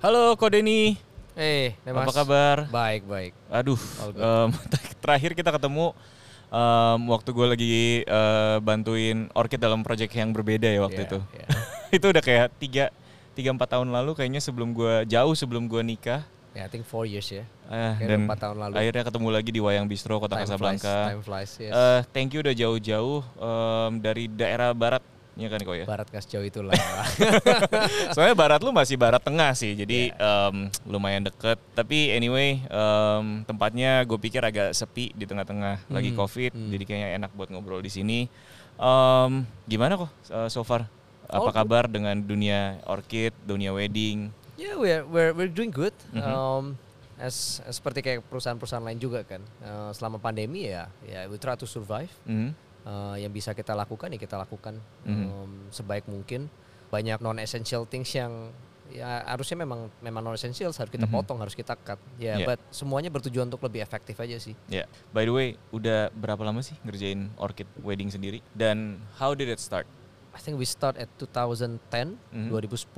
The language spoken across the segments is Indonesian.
Halo Ko Denny, Eh, hey, apa kabar? Baik, baik. Aduh, um, terakhir kita ketemu um, waktu gue lagi uh, bantuin Orchid dalam project yang berbeda ya waktu yeah, itu. Yeah. itu udah kayak tiga tiga empat tahun lalu kayaknya sebelum gue jauh sebelum gue nikah. Ya, yeah, I think four years ya. Uh, dan empat tahun lalu. Akhirnya ketemu lagi di Wayang Bistro Kota time Casablanca. Flies, time flies, yes. Uh, thank you udah jauh-jauh um, dari daerah barat Iya kan kok ya. Barat gas jauh itulah. Soalnya barat lu masih barat tengah sih, jadi yeah. um, lumayan deket. Tapi anyway, um, tempatnya gue pikir agak sepi di tengah-tengah hmm. lagi covid, hmm. jadi kayaknya enak buat ngobrol di sini. Um, gimana kok uh, so far? Apa oh, kabar good. dengan dunia orchid, dunia wedding? Ya, yeah, we're we're we're doing good. Mm -hmm. um, as, as seperti kayak perusahaan-perusahaan lain juga kan. Uh, selama pandemi ya, ya we try to survive. Mm -hmm uh, yang bisa kita lakukan ya kita lakukan mm-hmm. um, sebaik mungkin banyak non essential things yang ya harusnya memang memang non essential harus kita mm-hmm. potong harus kita cut ya yeah, yeah. but semuanya bertujuan untuk lebih efektif aja sih ya yeah. by the way udah berapa lama sih ngerjain orchid wedding sendiri dan how did it start I think we start at 2010 mm-hmm. 2010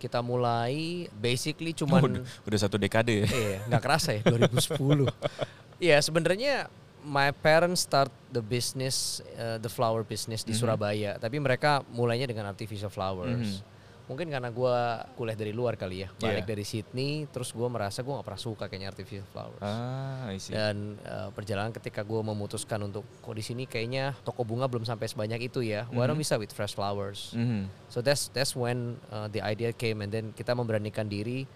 kita mulai basically cuman oh, udah, udah satu dekade ya iya nggak kerasa ya 2010 Iya sebenarnya my parents start the business, uh, the flower business di mm -hmm. Surabaya. Tapi mereka mulainya dengan artificial flowers. Mm -hmm. Mungkin karena gue kuliah dari luar kali ya, balik yeah. dari Sydney, terus gue merasa gue gak pernah suka kayaknya artificial flowers. Ah, Dan uh, perjalanan ketika gue memutuskan untuk kok di sini kayaknya toko bunga belum sampai sebanyak itu ya. Mm -hmm. Why don't bisa with fresh flowers? Mm -hmm. So that's that's when uh, the idea came, and then kita memberanikan diri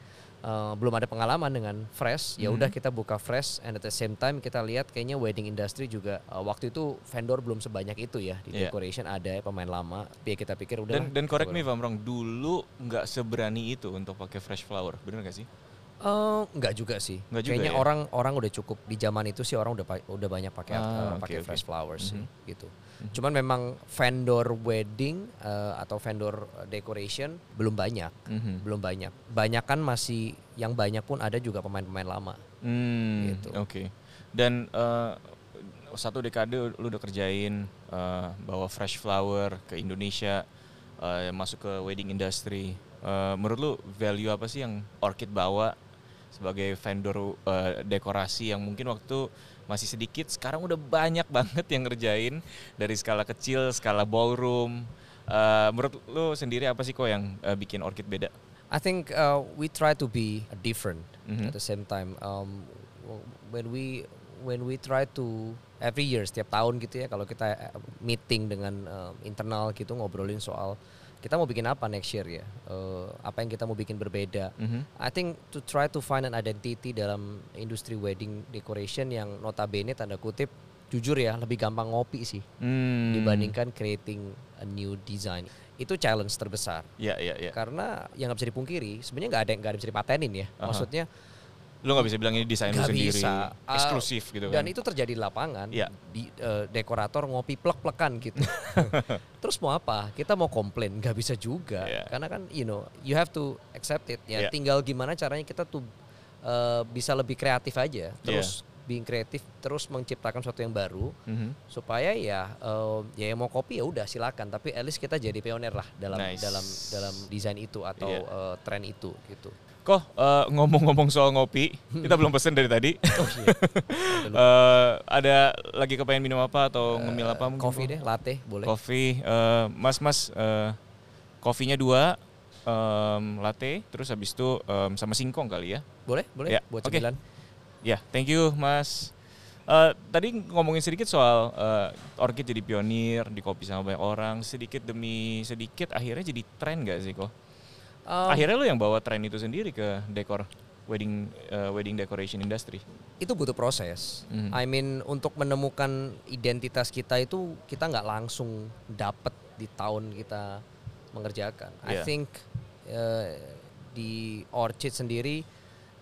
uh, belum ada pengalaman dengan fresh. Ya udah hmm. kita buka fresh and at the same time kita lihat kayaknya wedding industry juga uh, waktu itu vendor belum sebanyak itu ya di yeah. decoration. Ada ya pemain lama. Ya kita pikir udah dan, dan correct me if I'm wrong dulu nggak seberani itu untuk pakai fresh flower. Bener gak sih Uh, enggak juga sih. Enggak Kayaknya ya? orang orang udah cukup di zaman itu sih orang udah udah banyak pakai ah, uh, pakai okay, fresh flowers mm -hmm. sih, gitu. Mm -hmm. Cuman memang vendor wedding uh, atau vendor decoration belum banyak, mm -hmm. belum banyak. Banyak kan masih yang banyak pun ada juga pemain-pemain lama. Mm, gitu. Oke. Okay. Dan uh, satu dekade lu udah kerjain uh, bawa fresh flower ke Indonesia, uh, masuk ke wedding industry. Uh, menurut lu value apa sih yang Orchid bawa sebagai vendor uh, dekorasi yang mungkin waktu masih sedikit sekarang udah banyak banget yang ngerjain dari skala kecil skala ballroom. Uh, menurut lo sendiri apa sih kok yang uh, bikin orchid beda? I think uh, we try to be different mm -hmm. at the same time. Um, when we when we try to every year setiap tahun gitu ya kalau kita meeting dengan uh, internal gitu ngobrolin soal kita mau bikin apa next year ya uh, apa yang kita mau bikin berbeda mm-hmm. I think to try to find an identity dalam industri wedding decoration yang notabene tanda kutip jujur ya lebih gampang ngopi sih mm. dibandingkan creating a new design itu challenge terbesar yeah, yeah, yeah. karena yang nggak bisa dipungkiri sebenarnya nggak ada yang nggak bisa dipatenin ya uh-huh. maksudnya lu nggak bisa bilang ini desain lu sendiri bisa. eksklusif uh, gitu kan dan itu terjadi di lapangan yeah. di uh, dekorator ngopi plek-plekan gitu terus mau apa kita mau komplain nggak bisa juga yeah. karena kan you know you have to accept it ya yeah. tinggal gimana caranya kita tuh uh, bisa lebih kreatif aja terus yeah being kreatif terus menciptakan sesuatu yang baru mm-hmm. supaya ya uh, ya yang mau kopi ya udah silakan tapi at least kita jadi pionir lah dalam nice. dalam dalam desain itu atau yeah. Iya. uh, tren itu gitu Kok uh, ngomong-ngomong soal ngopi, kita belum pesen dari tadi. Oh, iya. uh, ada lagi kepengen minum apa atau uh, ngemil apa? Kopi deh, latte boleh. Kopi, uh, mas mas, uh, kopinya dua, um, latte, terus habis itu um, sama singkong kali ya? Boleh, boleh. Ya. Buat okay. Ya, yeah, thank you mas. Uh, tadi ngomongin sedikit soal uh, Orchid jadi pionir di kopi sama banyak orang, sedikit demi sedikit akhirnya jadi tren gak sih kok? Um, Akhirnya lu yang bawa tren itu sendiri ke dekor wedding uh, wedding decoration industry. Itu butuh proses. Mm. I mean untuk menemukan identitas kita itu kita nggak langsung dapet di tahun kita mengerjakan. Yeah. I think uh, di Orchid sendiri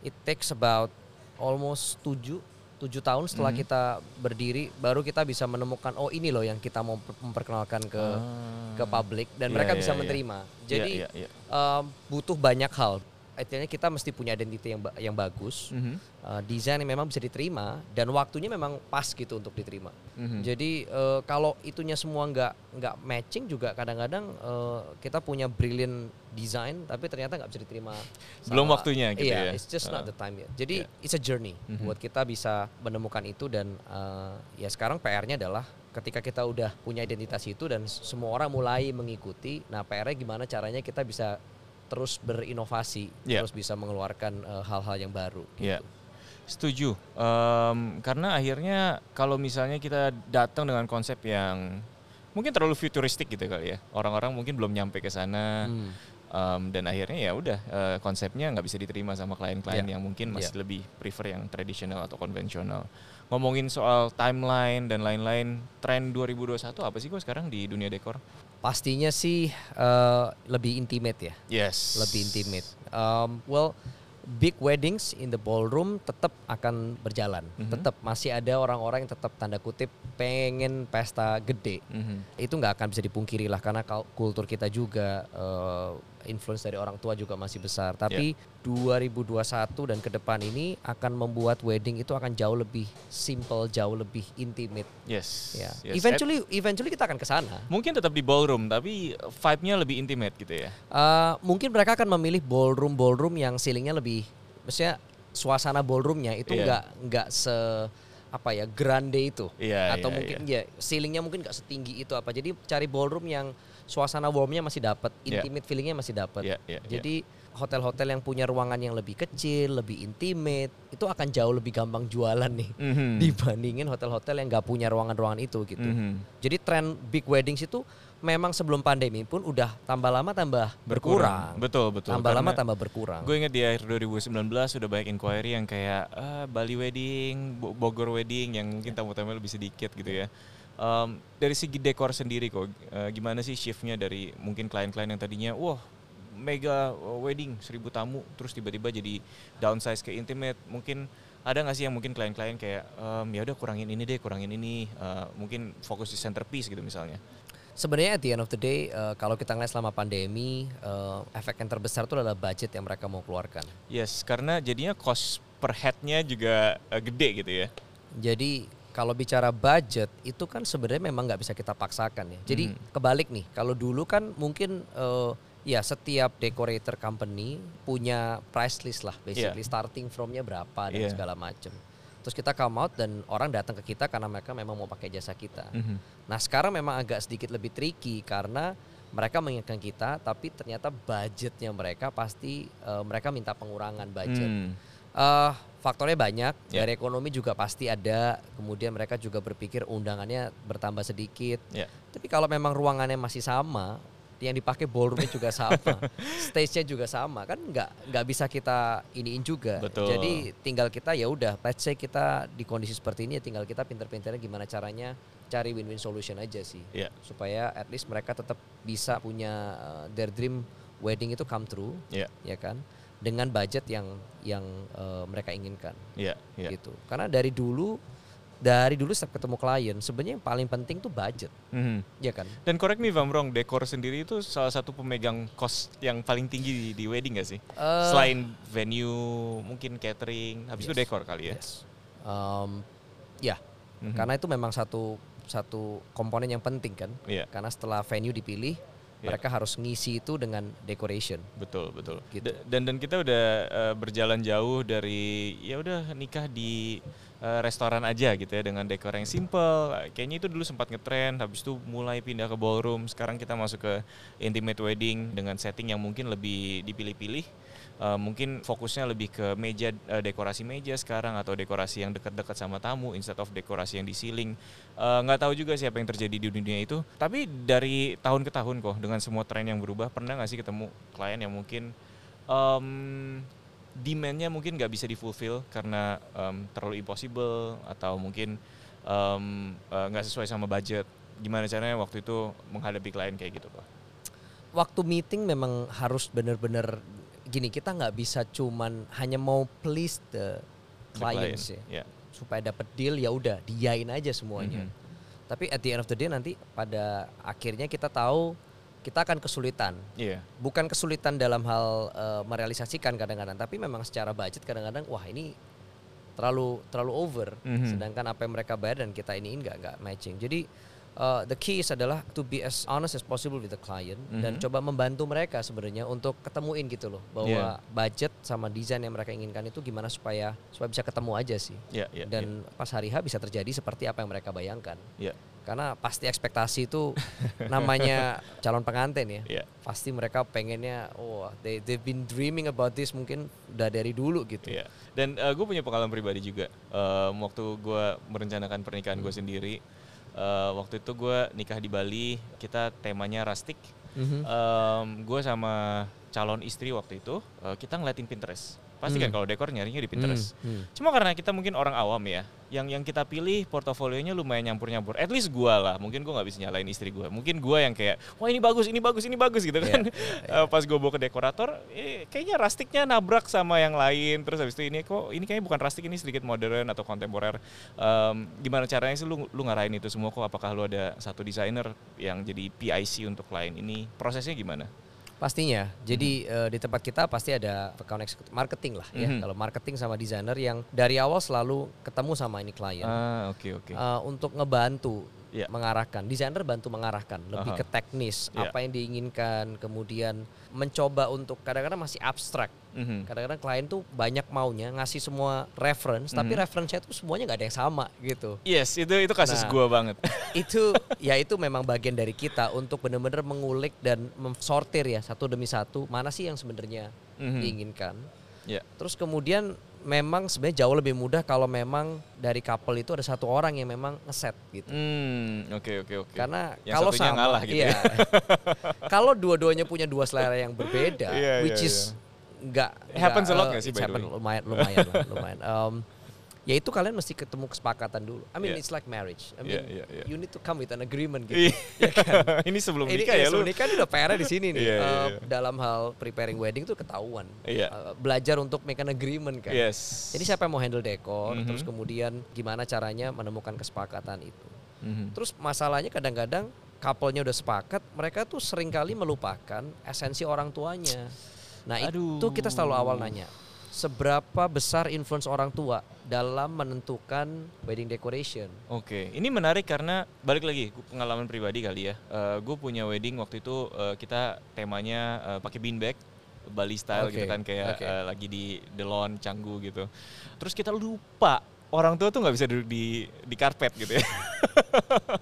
it takes about almost tujuh tujuh tahun setelah mm. kita berdiri baru kita bisa menemukan oh ini loh yang kita mau memperkenalkan ke ah. ke publik dan yeah, mereka yeah, bisa yeah. menerima. Jadi yeah, yeah, yeah. Uh, butuh banyak hal. Artinya kita mesti punya identity yang ba- yang bagus, mm-hmm. uh, desain yang memang bisa diterima dan waktunya memang pas gitu untuk diterima. Mm-hmm. Jadi uh, kalau itunya semua nggak nggak matching juga kadang-kadang uh, kita punya brilliant design tapi ternyata nggak bisa diterima. Belum waktunya gitu iya, ya. it's just not the time yet. Jadi yeah. it's a journey mm-hmm. buat kita bisa menemukan itu dan uh, ya sekarang PR-nya adalah ketika kita udah punya identitas itu dan semua orang mulai mengikuti, nah PR-nya gimana caranya kita bisa terus berinovasi, yeah. terus bisa mengeluarkan uh, hal-hal yang baru. Gitu. Yeah. Setuju, um, karena akhirnya kalau misalnya kita datang dengan konsep yang mungkin terlalu futuristik gitu kali ya, orang-orang mungkin belum nyampe ke sana. Hmm. Um, dan akhirnya ya udah uh, konsepnya nggak bisa diterima sama klien-klien yeah. yang mungkin masih yeah. lebih prefer yang tradisional atau konvensional. Ngomongin soal timeline dan lain-lain, tren 2021 apa sih kok sekarang di dunia dekor? Pastinya sih uh, lebih intimate ya. Yes. Lebih intimate. Um, well, big weddings in the ballroom tetap akan berjalan. Mm -hmm. Tetap masih ada orang-orang yang tetap tanda kutip pengen pesta gede. Mm -hmm. Itu nggak akan bisa dipungkiri lah karena kultur kita juga uh, influence dari orang tua juga masih besar. Tapi yeah. 2021 dan ke depan ini akan membuat wedding itu akan jauh lebih simple, jauh lebih intimate. Yes. Ya. Yes. Eventually, eventually kita akan ke sana. Mungkin tetap di ballroom, tapi vibe-nya lebih intimate gitu ya. Uh, mungkin mereka akan memilih ballroom ballroom yang ceilingnya lebih, maksudnya suasana ballroomnya itu yeah. nggak nggak se apa ya grande itu yeah, atau yeah, mungkin yeah. ya ceilingnya mungkin nggak setinggi itu apa jadi cari ballroom yang suasana warmnya masih dapat intimate yeah. feelingnya masih dapat yeah, yeah, jadi hotel-hotel yang punya ruangan yang lebih kecil lebih intimate itu akan jauh lebih gampang jualan nih mm -hmm. dibandingin hotel-hotel yang nggak punya ruangan-ruangan itu gitu mm -hmm. jadi tren big weddings itu memang sebelum pandemi pun udah tambah lama tambah berkurang. berkurang. Betul, betul. Tambah Karena lama tambah berkurang. Gue ingat di akhir 2019 sudah banyak inquiry yang kayak ah, Bali wedding, Bogor wedding yang mungkin tamu-tamu lebih sedikit gitu ya. Um, dari segi dekor sendiri kok, uh, gimana sih shiftnya dari mungkin klien-klien yang tadinya, wah mega wedding seribu tamu, terus tiba-tiba jadi downsize ke intimate, mungkin ada nggak sih yang mungkin klien-klien kayak um, ya udah kurangin ini deh, kurangin ini, uh, mungkin fokus di centerpiece gitu misalnya sebenarnya at the end of the day uh, kalau kita ngeliat selama pandemi uh, efek yang terbesar itu adalah budget yang mereka mau keluarkan. Yes, karena jadinya cost per headnya juga uh, gede gitu ya. Jadi kalau bicara budget itu kan sebenarnya memang nggak bisa kita paksakan ya. Jadi hmm. kebalik nih, kalau dulu kan mungkin uh, ya setiap decorator company punya price list lah basically yeah. starting fromnya berapa dan yeah. segala macam terus kita come out dan orang datang ke kita karena mereka memang mau pakai jasa kita. Mm-hmm. Nah sekarang memang agak sedikit lebih tricky karena mereka mengingatkan kita, tapi ternyata budgetnya mereka pasti uh, mereka minta pengurangan budget. Mm. Uh, faktornya banyak yeah. dari ekonomi juga pasti ada. Kemudian mereka juga berpikir undangannya bertambah sedikit. Yeah. Tapi kalau memang ruangannya masih sama, yang dipakai ballroomnya juga sama, stage-nya juga sama, kan nggak nggak bisa kita iniin juga. Betul. Jadi tinggal kita ya udah, let's say kita di kondisi seperti ini ya tinggal kita pinter-pinternya gimana caranya cari win-win solution aja sih, yeah. supaya at least mereka tetap bisa punya uh, their dream wedding itu come true, yeah. ya kan, dengan budget yang yang uh, mereka inginkan, yeah, yeah. gitu. Karena dari dulu dari dulu setiap ketemu klien sebenarnya yang paling penting tuh budget, mm-hmm. ya kan? Dan correct me if I'm wrong, dekor sendiri itu salah satu pemegang cost yang paling tinggi di, di wedding gak sih? Uh, Selain venue, mungkin catering, habis yes, itu dekor kali ya? Yes. Um, ya, mm-hmm. karena itu memang satu satu komponen yang penting kan, yeah. karena setelah venue dipilih, yeah. mereka harus ngisi itu dengan decoration. Betul betul. Gitu. Dan dan kita udah uh, berjalan jauh dari ya udah nikah di restoran aja gitu ya dengan dekor yang simple. Kayaknya itu dulu sempat ngetrend, habis itu mulai pindah ke ballroom. Sekarang kita masuk ke intimate wedding dengan setting yang mungkin lebih dipilih-pilih. Uh, mungkin fokusnya lebih ke meja uh, dekorasi meja sekarang atau dekorasi yang dekat-dekat sama tamu instead of dekorasi yang di ceiling nggak uh, tahu juga siapa yang terjadi di dunia itu tapi dari tahun ke tahun kok dengan semua tren yang berubah pernah nggak sih ketemu klien yang mungkin um, demandnya mungkin nggak bisa difulfill karena um, terlalu impossible atau mungkin nggak um, uh, sesuai sama budget. Gimana caranya waktu itu menghadapi klien kayak gitu pak? Waktu meeting memang harus benar-benar gini kita nggak bisa cuman hanya mau please the clients client, ya. Yeah. Supaya dapat deal ya udah diain aja semuanya. Mm -hmm. Tapi at the end of the day nanti pada akhirnya kita tahu kita akan kesulitan. Iya. Bukan kesulitan dalam hal uh, merealisasikan kadang-kadang, tapi memang secara budget kadang-kadang wah ini terlalu terlalu over. Mm-hmm. Sedangkan apa yang mereka bayar dan kita ini nggak nggak matching. Jadi uh, the key adalah to be as honest as possible with the client mm-hmm. dan coba membantu mereka sebenarnya untuk ketemuin gitu loh bahwa yeah. budget sama desain yang mereka inginkan itu gimana supaya supaya bisa ketemu aja sih. Yeah, yeah, dan yeah. pas hari H bisa terjadi seperti apa yang mereka bayangkan. Yeah. Karena pasti ekspektasi itu namanya calon pengantin ya. Yeah. Pasti mereka pengennya oh they they've been dreaming about this mungkin udah dari dulu gitu. Yeah. Dan uh, gue punya pengalaman pribadi juga. Um, waktu gue merencanakan pernikahan gue sendiri uh, waktu itu gue nikah di Bali kita temanya rustic mm-hmm. um, gue sama calon istri waktu itu uh, kita ngeliatin Pinterest pasti kan hmm. kalau dekor nyarinya di Pinterest. Hmm. Hmm. Cuma karena kita mungkin orang awam ya, yang yang kita pilih portofolionya lumayan nyampur-nyampur. At least gue lah, mungkin gue nggak bisa nyalain istri gue. Mungkin gue yang kayak, wah ini bagus, ini bagus, ini bagus gitu kan. Yeah, yeah, yeah. Pas gue bawa ke dekorator, eh, kayaknya rustiknya nabrak sama yang lain. Terus habis itu ini kok ini kayaknya bukan rustik ini sedikit modern atau kontemporer. Um, gimana caranya sih lu lu ngarahin itu semua kok? Apakah lu ada satu desainer yang jadi PIC untuk klien ini? Prosesnya gimana? Pastinya. Jadi mm-hmm. uh, di tempat kita pasti ada account marketing lah ya. Mm-hmm. Kalau marketing sama desainer yang dari awal selalu ketemu sama ini klien. Ah, oke okay, oke. Okay. Uh, untuk ngebantu yeah. mengarahkan. Desainer bantu mengarahkan, lebih uh -huh. ke teknis, yeah. apa yang diinginkan, kemudian mencoba untuk kadang-kadang masih abstrak. Mm -hmm. Kadang-kadang klien tuh banyak maunya ngasih semua reference, mm -hmm. tapi referensinya tuh semuanya nggak ada yang sama gitu. Yes, itu itu kasus nah, gua banget. itu ya itu memang bagian dari kita untuk benar-benar mengulik dan mensortir ya satu demi satu mana sih yang sebenarnya mm -hmm. diinginkan. Yeah. Terus kemudian memang sebenarnya jauh lebih mudah kalau memang dari couple itu ada satu orang yang memang ngeset gitu. Hmm, oke okay, oke okay, oke. Okay. Karena yang kalau sama ngalah gitu iya. ya. kalau dua-duanya punya dua selera yang berbeda, yeah, which yeah, is yeah. enggak happens a lot uh, sih by lumayan lumayan lah, lumayan. Um, ya itu kalian mesti ketemu kesepakatan dulu. I mean yeah. it's like marriage. I mean yeah, yeah, yeah. you need to come with an agreement gitu. ya kan? ini sebelum nikah ini, ya sebelum nikah udah PR di sini nih. yeah, uh, yeah, yeah. Dalam hal preparing wedding tuh ketahuan. Yeah. Uh, belajar untuk make an agreement kan. Yes. Jadi siapa yang mau handle dekor, mm -hmm. terus kemudian gimana caranya menemukan kesepakatan itu. Mm -hmm. Terus masalahnya kadang-kadang couple-nya udah sepakat, mereka tuh sering kali melupakan esensi orang tuanya. Nah, Aduh. itu kita selalu awal nanya seberapa besar influence orang tua dalam menentukan wedding decoration. Oke, ini menarik karena balik lagi pengalaman pribadi kali ya. Uh, eh, gue punya wedding waktu itu uh, kita temanya uh, pakai beanbag Bali style okay. gitu kan kayak okay. uh, lagi di The Lawn Canggu gitu. Terus kita lupa orang tua tuh nggak bisa duduk di di karpet gitu ya.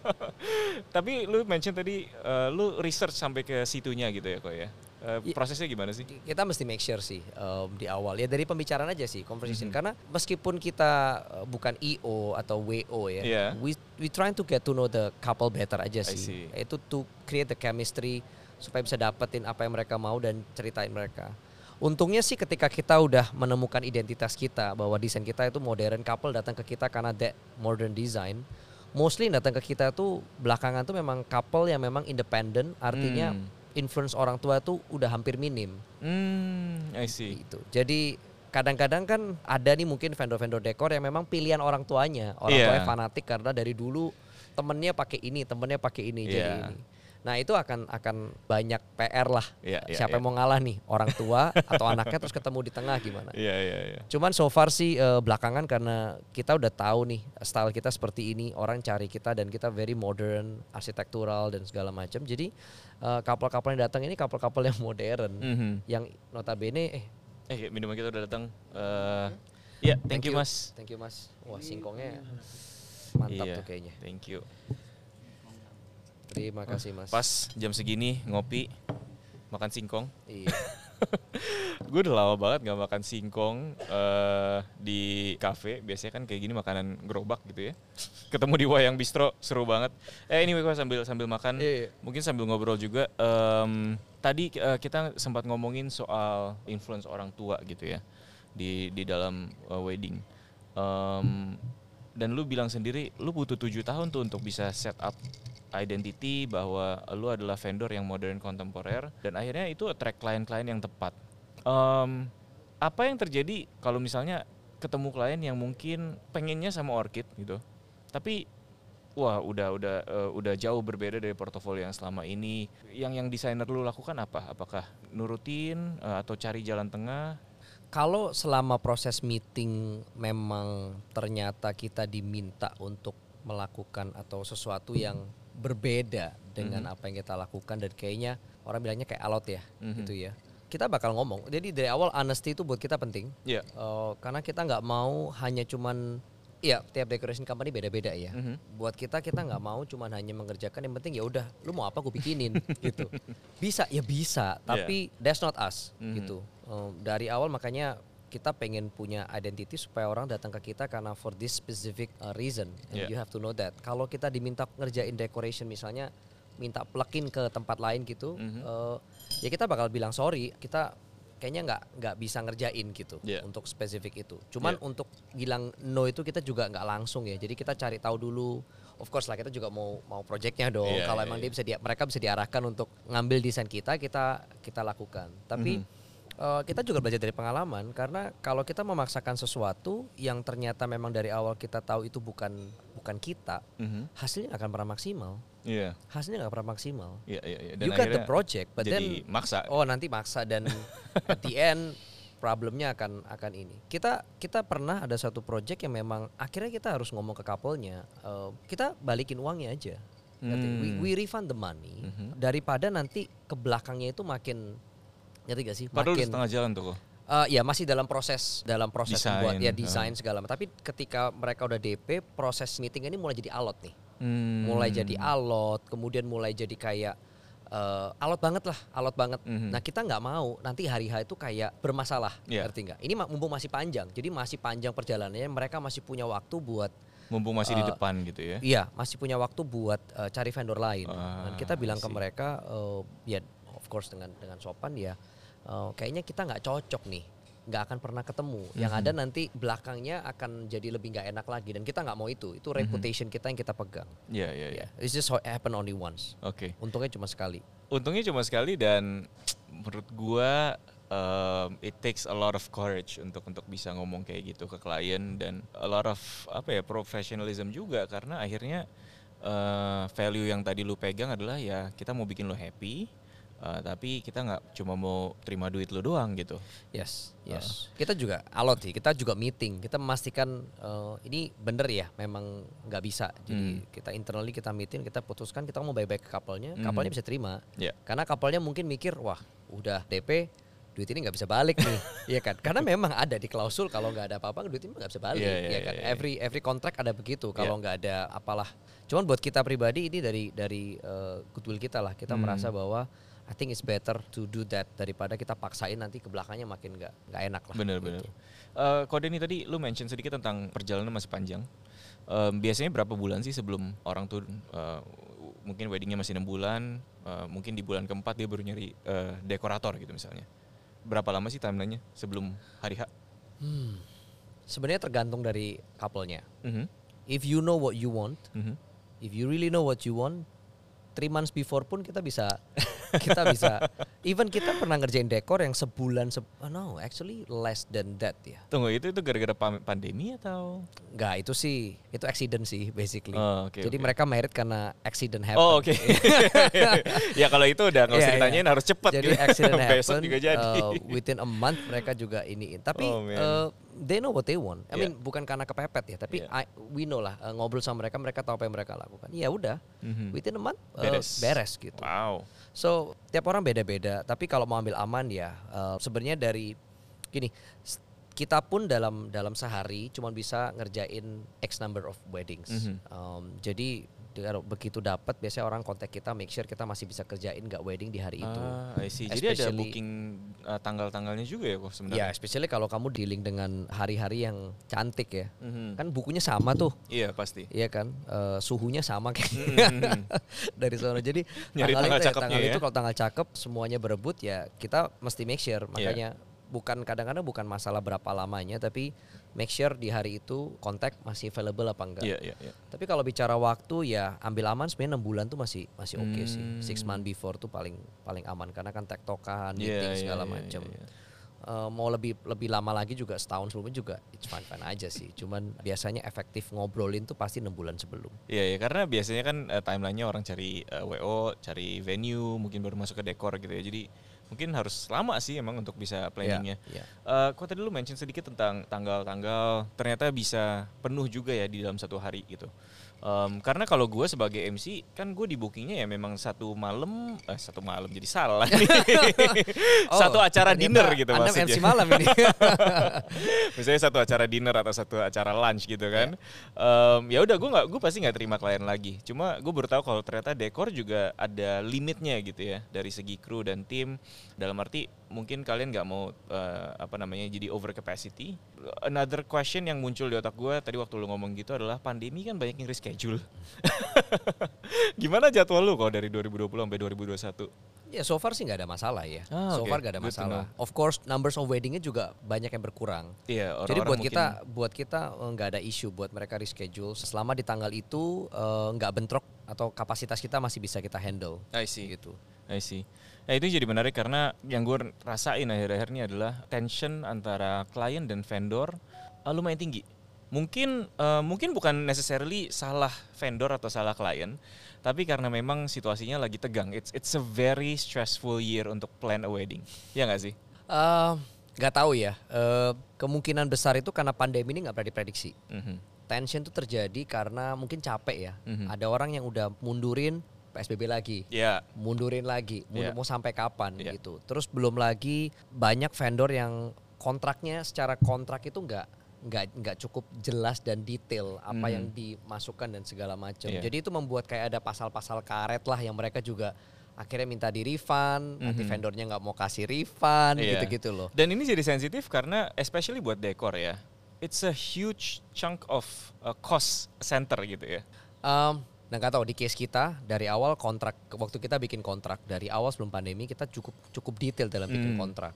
Tapi lu mention tadi uh, lu research sampai ke situnya gitu ya kok ya. Uh, prosesnya gimana sih? Kita mesti make sure sih um, di awal ya dari pembicaraan aja sih conversation mm -hmm. karena meskipun kita uh, bukan EO atau WO ya, yeah. we we trying to get to know the couple better aja sih. Itu to create the chemistry supaya bisa dapetin apa yang mereka mau dan ceritain mereka. Untungnya sih ketika kita udah menemukan identitas kita bahwa desain kita itu modern couple datang ke kita karena that modern design. Mostly datang ke kita tuh belakangan tuh memang couple yang memang independent artinya hmm influence orang tua tuh udah hampir minim. Hmm, I see. Gitu. Jadi kadang-kadang kan ada nih mungkin vendor-vendor dekor yang memang pilihan orang tuanya. Orang yeah. tuanya fanatik karena dari dulu temennya pakai ini, temennya pakai ini, yeah. jadi iya. ini. Nah itu akan akan banyak PR lah. Yeah, yeah, Siapa yeah. yang mau ngalah nih orang tua atau anaknya terus ketemu di tengah gimana? Iya yeah, iya. Yeah, yeah. Cuman so far sih uh, belakangan karena kita udah tahu nih style kita seperti ini orang cari kita dan kita very modern, arsitektural dan segala macam. Jadi uh, couple-couple yang datang ini couple-couple yang modern, mm -hmm. yang notabene eh eh minuman kita udah datang. Uh, ya yeah, thank, thank you, mas. Thank you mas. Wah singkongnya mantap yeah, tuh kayaknya. Thank you. Terima kasih mas. Pas jam segini ngopi, makan singkong. Iya. gue udah lama banget gak makan singkong uh, di cafe. Biasanya kan kayak gini makanan gerobak gitu ya. Ketemu di Wayang Bistro seru banget. Eh ini anyway, sambil sambil makan, iya, iya. mungkin sambil ngobrol juga. Um, tadi uh, kita sempat ngomongin soal influence orang tua gitu ya di di dalam uh, wedding. Um, dan lu bilang sendiri, lu butuh tujuh tahun tuh untuk bisa set up identity bahwa lu adalah vendor yang modern kontemporer dan akhirnya itu attract klien-klien yang tepat. Um, apa yang terjadi kalau misalnya ketemu klien yang mungkin pengennya sama orchid gitu, tapi wah udah udah uh, udah jauh berbeda dari portofolio yang selama ini. Yang yang desainer lu lakukan apa? Apakah nurutin uh, atau cari jalan tengah? Kalau selama proses meeting memang ternyata kita diminta untuk melakukan atau sesuatu yang berbeda dengan mm -hmm. apa yang kita lakukan dan kayaknya orang bilangnya kayak alot ya mm -hmm. gitu ya kita bakal ngomong jadi dari awal honesty itu buat kita penting yeah. Iya. uh, karena kita nggak mau hanya cuman Iya, tiap decoration company beda-beda ya. Mm -hmm. Buat kita kita nggak mau cuma hanya mengerjakan yang penting ya udah, lu mau apa gue bikinin gitu. Bisa ya bisa, tapi yeah. that's not us mm -hmm. gitu. Um, dari awal makanya kita pengen punya identity supaya orang datang ke kita karena for this specific uh, reason. And yeah. you have to know that. Kalau kita diminta ngerjain decoration misalnya minta plugin ke tempat lain gitu, mm -hmm. uh, ya kita bakal bilang sorry, kita kayaknya nggak nggak bisa ngerjain gitu yeah. untuk spesifik itu. Cuman yeah. untuk bilang no itu kita juga nggak langsung ya. Jadi kita cari tahu dulu. Of course lah kita juga mau mau projectnya dong. Yeah, Kalau yeah, emang yeah. dia bisa dia mereka bisa diarahkan untuk ngambil desain kita, kita kita lakukan. Tapi mm -hmm. Uh, kita juga belajar dari pengalaman karena kalau kita memaksakan sesuatu yang ternyata memang dari awal kita tahu itu bukan bukan kita, mm -hmm. hasilnya akan pernah maksimal. Yeah. Hasilnya nggak pernah maksimal. Yeah, yeah, yeah. You got the project, but then maksa. Oh nanti maksa dan at the end problemnya akan akan ini. Kita kita pernah ada satu project yang memang akhirnya kita harus ngomong ke couple-nya, uh, kita balikin uangnya aja. Hmm. We, we refund the money mm -hmm. daripada nanti ke belakangnya itu makin ngerti gak sih? Padahal makin setengah jalan tuh. Uh, ya masih dalam proses dalam proses design. buat ya desain uh. segala macam. Tapi ketika mereka udah DP, proses meeting ini mulai jadi alot nih hmm. mulai jadi alot kemudian mulai jadi kayak uh, alot banget lah, alot banget. Mm-hmm. Nah kita nggak mau nanti hari H itu kayak bermasalah, yeah. ngerti nggak? Ini mumpung masih panjang, jadi masih panjang perjalanannya, mereka masih punya waktu buat mumpung masih uh, di eh, depan gitu ya? Iya, masih punya waktu buat uh, cari vendor lain. Ah, Dan kita bilang ke mereka, uh, ya of course dengan dengan sopan ya, uh, kayaknya kita nggak cocok nih nggak akan pernah ketemu. Mm-hmm. Yang ada nanti belakangnya akan jadi lebih nggak enak lagi dan kita nggak mau itu. Itu mhm. reputation mm-hmm. kita yang kita pegang. Iya yeah, iya. Yeah, yeah. It's just happen only once. Oke. Okay. Untungnya cuma sekali. Untungnya cuma sekali dan menurut gua um, it takes a lot of courage untuk untuk bisa ngomong kayak gitu ke klien dan a lot of apa ya professionalism juga karena akhirnya uh, value yang tadi lu pegang adalah ya kita mau bikin lo happy Uh, tapi kita nggak cuma mau terima duit lu doang gitu. Yes, yes. Uh. Kita juga alot sih. Kita juga meeting. Kita memastikan uh, ini bener ya, memang nggak bisa. Jadi hmm. kita internally kita meeting, kita putuskan kita mau baik-baik ke kapalnya. Hmm. Kapalnya bisa terima. Yeah. Karena kapalnya mungkin mikir, wah udah DP, duit ini nggak bisa balik nih, iya kan? Karena memang ada di klausul kalau nggak ada apa-apa duit ini nggak bisa balik, yeah, yeah, ya kan? Yeah, yeah. Every every kontrak ada begitu. Kalau yeah. nggak ada apalah, cuman buat kita pribadi ini dari dari uh, goodwill kita lah, kita hmm. merasa bahwa I think it's better to do that daripada kita paksain nanti ke belakangnya makin nggak nggak enak lah. Bener-bener. Gitu. Uh, Kode ini tadi lu mention sedikit tentang perjalanan masih panjang. Uh, biasanya berapa bulan sih sebelum orang tuh uh, mungkin weddingnya masih enam bulan, uh, mungkin di bulan keempat dia baru nyari uh, dekorator gitu misalnya. Berapa lama sih timelinenya sebelum hari H? Hmm. Sebenarnya tergantung dari couple-nya. Mm -hmm. If you know what you want, mm -hmm. if you really know what you want, three months before pun kita bisa kita bisa even kita pernah ngerjain dekor yang sebulan se oh no actually less than that ya tunggu itu itu gara-gara pandemi atau Enggak itu sih itu accident sih basically oh, okay, jadi okay. mereka merit karena accident happen oh oke okay. ya kalau itu udah nggak usah yeah, ditanyain yeah. harus cepet jadi gitu. accident happen juga jadi. Uh, within a month mereka juga ini tapi oh, uh, they know what they want I yeah. mean bukan karena kepepet ya tapi yeah. I, we know lah uh, ngobrol sama mereka mereka tahu apa yang mereka lakukan ya udah mm-hmm. within a month uh, beres beres gitu wow So tiap orang beda-beda. Tapi kalau mau ambil aman ya uh, sebenarnya dari gini kita pun dalam dalam sehari cuma bisa ngerjain x number of weddings. Mm -hmm. um, jadi kalau begitu dapat biasanya orang kontak kita make sure kita masih bisa kerjain nggak wedding di hari itu. Ah, Jadi ada booking uh, tanggal-tanggalnya juga ya kok sebenarnya. Ya, especially kalau kamu dealing dengan hari-hari yang cantik ya. Mm-hmm. Kan bukunya sama tuh. Iya, pasti. Iya kan? Uh, suhunya sama kayak mm-hmm. dari sana. Jadi Nyari tanggal, tanggal, itu, ya, tanggal ya? itu kalau tanggal cakep semuanya berebut ya kita mesti make sure iya. makanya yeah bukan kadang-kadang bukan masalah berapa lamanya tapi make sure di hari itu kontak masih available apa enggak. Yeah, yeah, yeah. Tapi kalau bicara waktu ya ambil aman sebenarnya enam bulan tuh masih masih oke okay hmm. sih. Six month before tuh paling paling aman karena kan tektokan, yeah, meeting yeah, segala yeah, macam. Yeah, yeah. uh, mau lebih lebih lama lagi juga setahun sebelumnya juga it's fine fine aja sih. Cuman biasanya efektif ngobrolin tuh pasti enam bulan sebelum. Iya ya karena biasanya kan uh, timelinenya orang cari uh, wo, cari venue, mungkin baru masuk ke dekor gitu ya. Jadi mungkin harus lama sih emang untuk bisa planningnya. Yeah, yeah. Uh, kau tadi dulu mention sedikit tentang tanggal-tanggal, ternyata bisa penuh juga ya di dalam satu hari gitu. Um, karena kalau gue sebagai MC kan gue di bookingnya ya memang satu malam eh, satu malam jadi salah nih oh, satu acara dinner gitu anda maksudnya. MC malam ini misalnya satu acara dinner atau satu acara lunch gitu kan yeah. um, ya udah gue nggak gue pasti nggak terima klien lagi cuma gue baru tahu kalau ternyata dekor juga ada limitnya gitu ya dari segi kru dan tim dalam arti mungkin kalian nggak mau uh, apa namanya jadi over capacity. Another question yang muncul di otak gue tadi waktu lu ngomong gitu adalah pandemi kan banyak yang reschedule. Gimana jadwal lu kok dari 2020 sampai 2021? Ya so far sih nggak ada masalah ya. Ah, so okay. far nggak ada masalah. Of course numbers of weddingnya juga banyak yang berkurang. Iya. Orang Jadi buat kita buat kita eh, nggak ada isu buat mereka reschedule selama di tanggal itu eh, nggak uh, bentrok atau kapasitas kita masih bisa kita handle. I see. Gitu. I see. Nah itu jadi menarik karena yang gue rasain akhir-akhir ini adalah tension antara klien dan vendor uh, lumayan tinggi. Mungkin uh, mungkin bukan necessarily salah vendor atau salah klien, tapi karena memang situasinya lagi tegang. It's it's a very stressful year untuk plan a wedding. Ya nggak sih? Uh, gak tahu ya. Uh, kemungkinan besar itu karena pandemi ini nggak pernah diprediksi. Mm -hmm. Tension itu terjadi karena mungkin capek ya. Mm -hmm. Ada orang yang udah mundurin PSBB lagi, yeah. mundurin lagi, mundur yeah. mau sampai kapan yeah. gitu. Terus belum lagi banyak vendor yang kontraknya secara kontrak itu nggak nggak nggak cukup jelas dan detail apa hmm. yang dimasukkan dan segala macam. Yeah. Jadi itu membuat kayak ada pasal-pasal karet lah yang mereka juga akhirnya minta di refund, mm-hmm. nanti vendornya nggak mau kasih refund, yeah. gitu-gitu loh. Dan ini jadi sensitif karena especially buat dekor ya, it's a huge chunk of uh, cost center gitu ya. Um, Nah nggak tahu di case kita dari awal kontrak waktu kita bikin kontrak dari awal sebelum pandemi kita cukup cukup detail dalam bikin hmm. kontrak.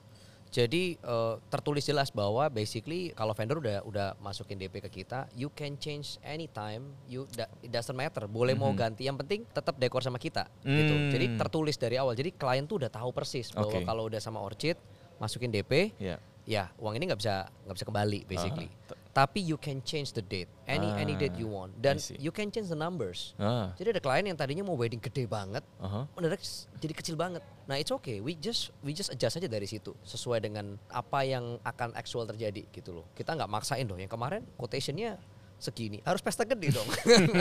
Jadi uh, tertulis jelas bahwa basically kalau vendor udah udah masukin DP ke kita, you can change anytime, you it doesn't matter, boleh mm -hmm. mau ganti, yang penting tetap dekor sama kita mm. gitu. Hmm. Jadi tertulis dari awal. Jadi klien tuh udah tahu persis bahwa okay. kalau udah sama Orchid masukin DP, yeah. ya uang ini nggak bisa nggak bisa kembali basically. Uh, tapi you can change the date. Any ah, any date you want. Dan you can change the numbers. Ah. jadi ada klien yang tadinya mau wedding gede banget uh-huh. mendadak jadi kecil banget. Nah it's okay. We just we just adjust aja dari situ sesuai dengan apa yang akan actual terjadi gitu loh. Kita nggak maksain dong. Yang kemarin quotationnya segini. Harus pesta gede dong.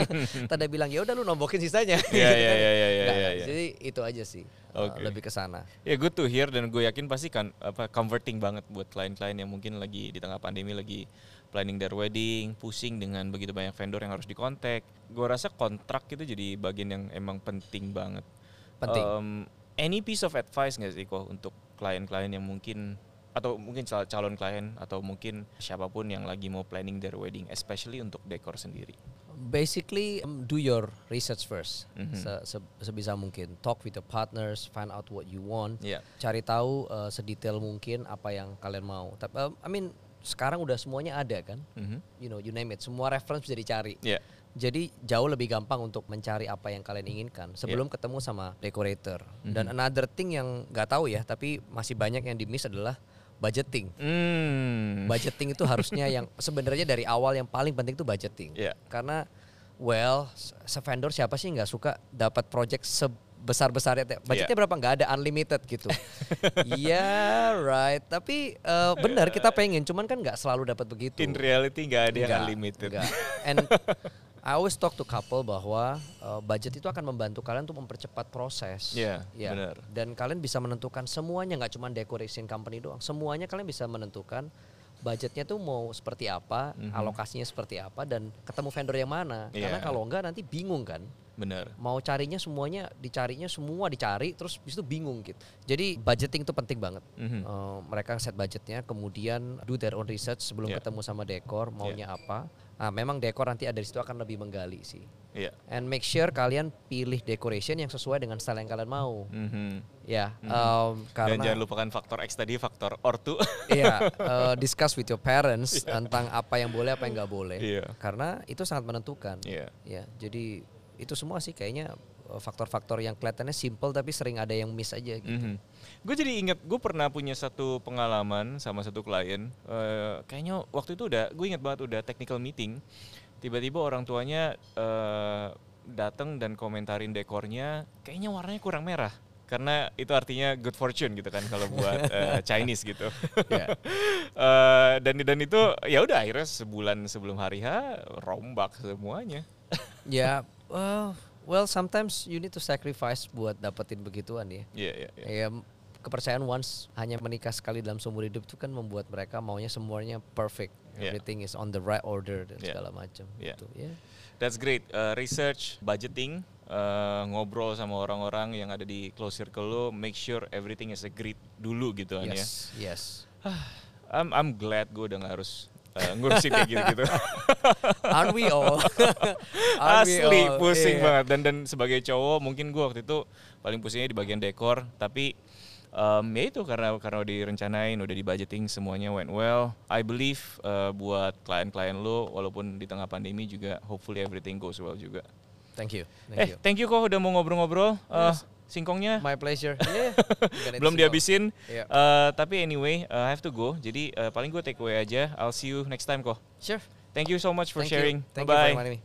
Tanda bilang ya udah lu nombokin sisanya. Yeah, yeah, yeah, yeah, yeah. jadi itu aja sih okay. uh, lebih ke sana. Ya yeah, good to hear dan gue yakin pasti kan apa comforting banget buat klien-klien yang mungkin lagi di tengah pandemi lagi planning their wedding, pusing dengan begitu banyak vendor yang harus dikontak. Gue rasa kontrak itu jadi bagian yang emang penting banget. Penting. Um, any piece of advice nggak sih kok untuk klien-klien yang mungkin atau mungkin calon klien atau mungkin siapa pun yang lagi mau planning their wedding, especially untuk dekor sendiri. Basically, um, do your research first, mm-hmm. se -se sebisa mungkin. Talk with your partners, find out what you want, yeah. cari tahu uh, sedetail mungkin apa yang kalian mau. Tapi, uh, I mean, sekarang udah semuanya ada kan, mm-hmm. you know, you name it, semua reference bisa dicari. Yeah. Jadi jauh lebih gampang untuk mencari apa yang kalian inginkan sebelum yeah. ketemu sama decorator. Mm-hmm. Dan another thing yang nggak tahu ya, tapi masih banyak yang di miss adalah budgeting. Mm. Budgeting itu harusnya yang sebenarnya dari awal yang paling penting itu budgeting. Yeah. Karena well, se vendor siapa sih nggak suka dapat project se besar-besarnya budgetnya yeah. berapa nggak ada unlimited gitu Iya yeah, right tapi uh, benar kita pengen cuman kan nggak selalu dapat begitu in reality nggak ada yang unlimited gak. and I always talk to couple bahwa uh, budget itu akan membantu kalian untuk mempercepat proses. Iya, yeah, benar. Dan kalian bisa menentukan semuanya nggak cuma decoration company doang. Semuanya kalian bisa menentukan budgetnya tuh mau seperti apa, mm -hmm. alokasinya seperti apa dan ketemu vendor yang mana. Yeah. Karena kalau enggak nanti bingung kan. Benar. Mau carinya semuanya, dicarinya semua dicari, terus bis itu bingung gitu. Jadi budgeting itu penting banget. Mm-hmm. Uh, mereka set budgetnya, kemudian do their own research sebelum yeah. ketemu sama dekor maunya yeah. apa. Nah, memang dekor nanti ada di situ akan lebih menggali sih. Yeah. And make sure kalian pilih decoration yang sesuai dengan style yang kalian mau. Mm-hmm. Ya, mm-hmm. um, karena dan jangan lupakan faktor X tadi, faktor ortu. Iya, uh, discuss with your parents yeah. tentang apa yang boleh, apa yang nggak boleh. Yeah. Karena itu sangat menentukan. Iya. Yeah. Ya, jadi itu semua sih kayaknya faktor-faktor yang kelihatannya simple tapi sering ada yang miss aja gitu. Mhm. Gue jadi inget gue pernah punya satu pengalaman sama satu klien. eh, kayaknya waktu itu udah gue inget banget udah technical meeting. Tiba-tiba orang tuanya eh, datang dan komentarin dekornya, kayaknya warnanya kurang merah. Karena itu artinya good fortune gitu kan kalau buat eh, Chinese gitu. Ya. Eh, dan dan itu ya udah akhirnya sebulan sebelum hari H rombak semuanya. Ya, well, well sometimes you need to sacrifice buat dapetin begituan ya. Iya iya. iya. Ya kepercayaan once hanya menikah sekali dalam seumur hidup itu kan membuat mereka maunya semuanya perfect. Yeah. Everything is on the right order dan Yeah. segala macam. Yeah. Gitu, ya. That's great. Uh, research, budgeting, uh, ngobrol sama orang-orang yang ada di close circle lo, make sure everything is agreed dulu gitu kan ya. Yes, yes. I'm I'm glad gue udah gak harus uh, ngurusin kayak gitu-gitu. Aren't we all? Aren't we Asli all? pusing Iya. banget dan dan sebagai cowok mungkin gue waktu itu paling pusingnya di bagian dekor tapi um, ya itu karena karena udah direncanain udah di budgeting semuanya went well I believe uh, buat klien-klien lo walaupun di tengah pandemi juga hopefully everything goes well juga Thank you. Thank eh you. thank you kok udah mau ngobrol-ngobrol Uh, singkongnya My pleasure. Yeah. Belum dihabisin Iya. Uh, tapi anyway uh, I have to go jadi uh, paling gue take away aja I'll see you next time kok Sure. thank you so much for Thank you. sharing Thank bye you for bye inviting me.